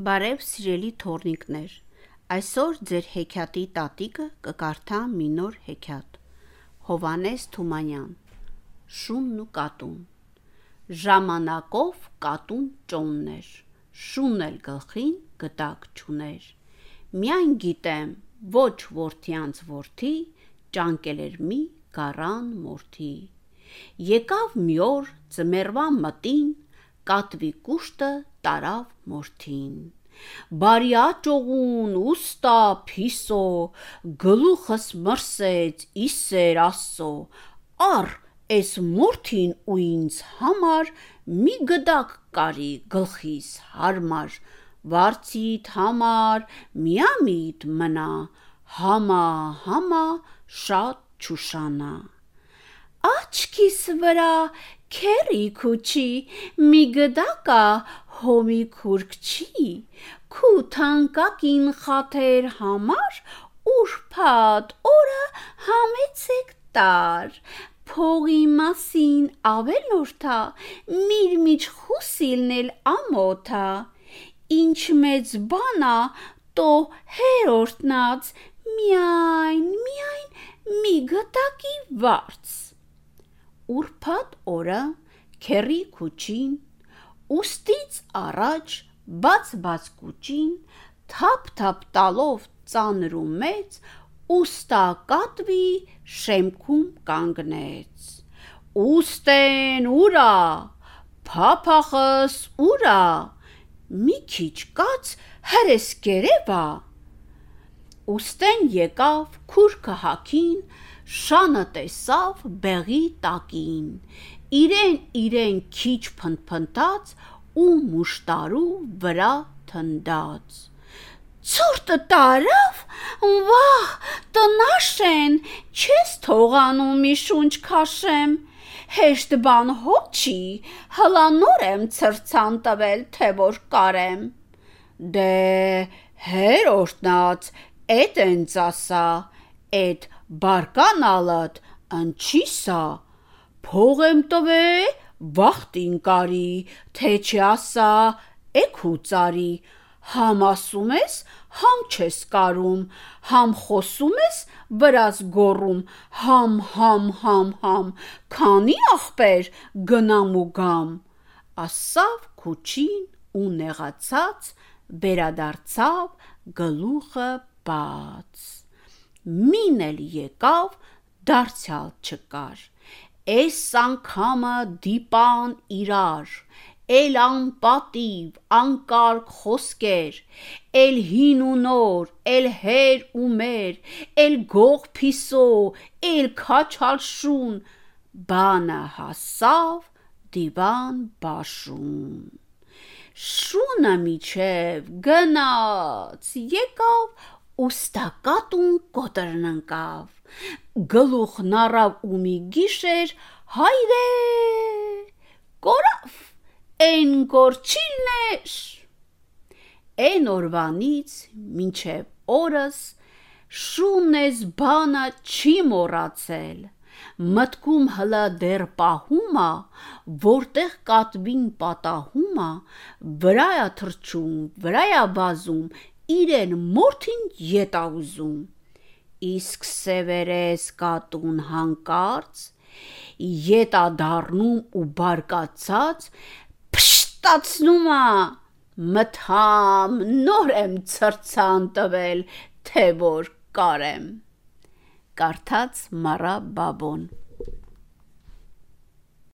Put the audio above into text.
Բարև սիրելի թորնիկներ, այսօր ձեր հեքիաթի տատիկը կկարդա մի նոր հեքիաթ։ Հովանես Թումանյան։ Շունն ու կատուն։ Ժամանակով կատուն ճոններ, շունն էլ գլխին գտակ չուներ։ Միայն գիտեմ, ոչ worth-յանց worth-ի ճանկել էր մի գարան մորթի։ Եկավ մի օր ծմերվան մտին կատվի կուշտը տարավ մորթին։ Բարի աճողուն ուստա փիսո գլուխս մրսեց իսեր ասո առ էս մորթին ու ինձ համար մի գդակ կարի գլխիս հարմար վարձիդ համար միամիտ մնա համա համա շատ չուշանա աչքիս վրա քերի քուչի մի գդակա հոմի քուրքչի քու թանկակին խաթեր համար ուրփատ օրը համեցեք տար փողի մասին ավելորդա միրմիջ խուսիլնել ամոթա ինչ մեծ բանա տո հերորդնած միայն միայն մի գտակի վարձ ուրփատ օրը քերի քուչին ուստից առաջ բաց-բաց կուճին թափ-թափ տալով ծանր ու մեծ ուստա կատվի շեմքում կանգնեց Ուստեն ուրա փափախս ուրա մի քիչ կաց հրես կերևա Ուստեն եկավ քուրքը հագին շանը տեսավ բեղի տակին իրեն իրեն քիչ փնթփնթաց ու մուշտարու վրա թնդաց ցուրտը տարավ վահ տնաշեն չես թողանում մի շունչ քաշեմ հեշտ բան հոչի հլանոր եմ ցրցան տվել թե որ կարեմ դե հերորդնած էդ ենց ասա էդ բարկանալդ ընչի սա փող եմ տվե վախտին կարի թե չի ասա էքու ծարի համ ասում ես համ չես կարում համ խոսում ես վրաս գոռում համ համ համ համ քանի ախպեր գնամ ու գամ ասավ քուչին ու նեղացած վերադարձավ գլուխը բաց մին էլ եկավ դարձյալ չկար Էս անգամը դիպան իրար Էլ անպատիվ անկարգ խոսքեր Էլ հին ու նոր էլ հեր ու մեր Էլ գող փիսո էլ քաչալ շուն Բանը հասավ դիվան բաշուն Շունը միջև գնաց եկավ ուստա կատուն կոտրն ընկավ գլուխն առավ ու մի գիշեր հայրե կորավ Էն կորչիլներ Էն օրվանից մինչև օրս շունես բանը չի մոռացել մտքում հլա դեռ պահումա որտեղ կատվին պատահումա վրայա թրջում վրայա վազում իրեն մորթին ետա ուզում իսկ սևերես կատուն հանկարծ ետա դառնում ու բարկացած փշտացնումա մթամ նոր եմ ցրցան տվել թե որ կարեմ կարդաց Մարա Բաբոն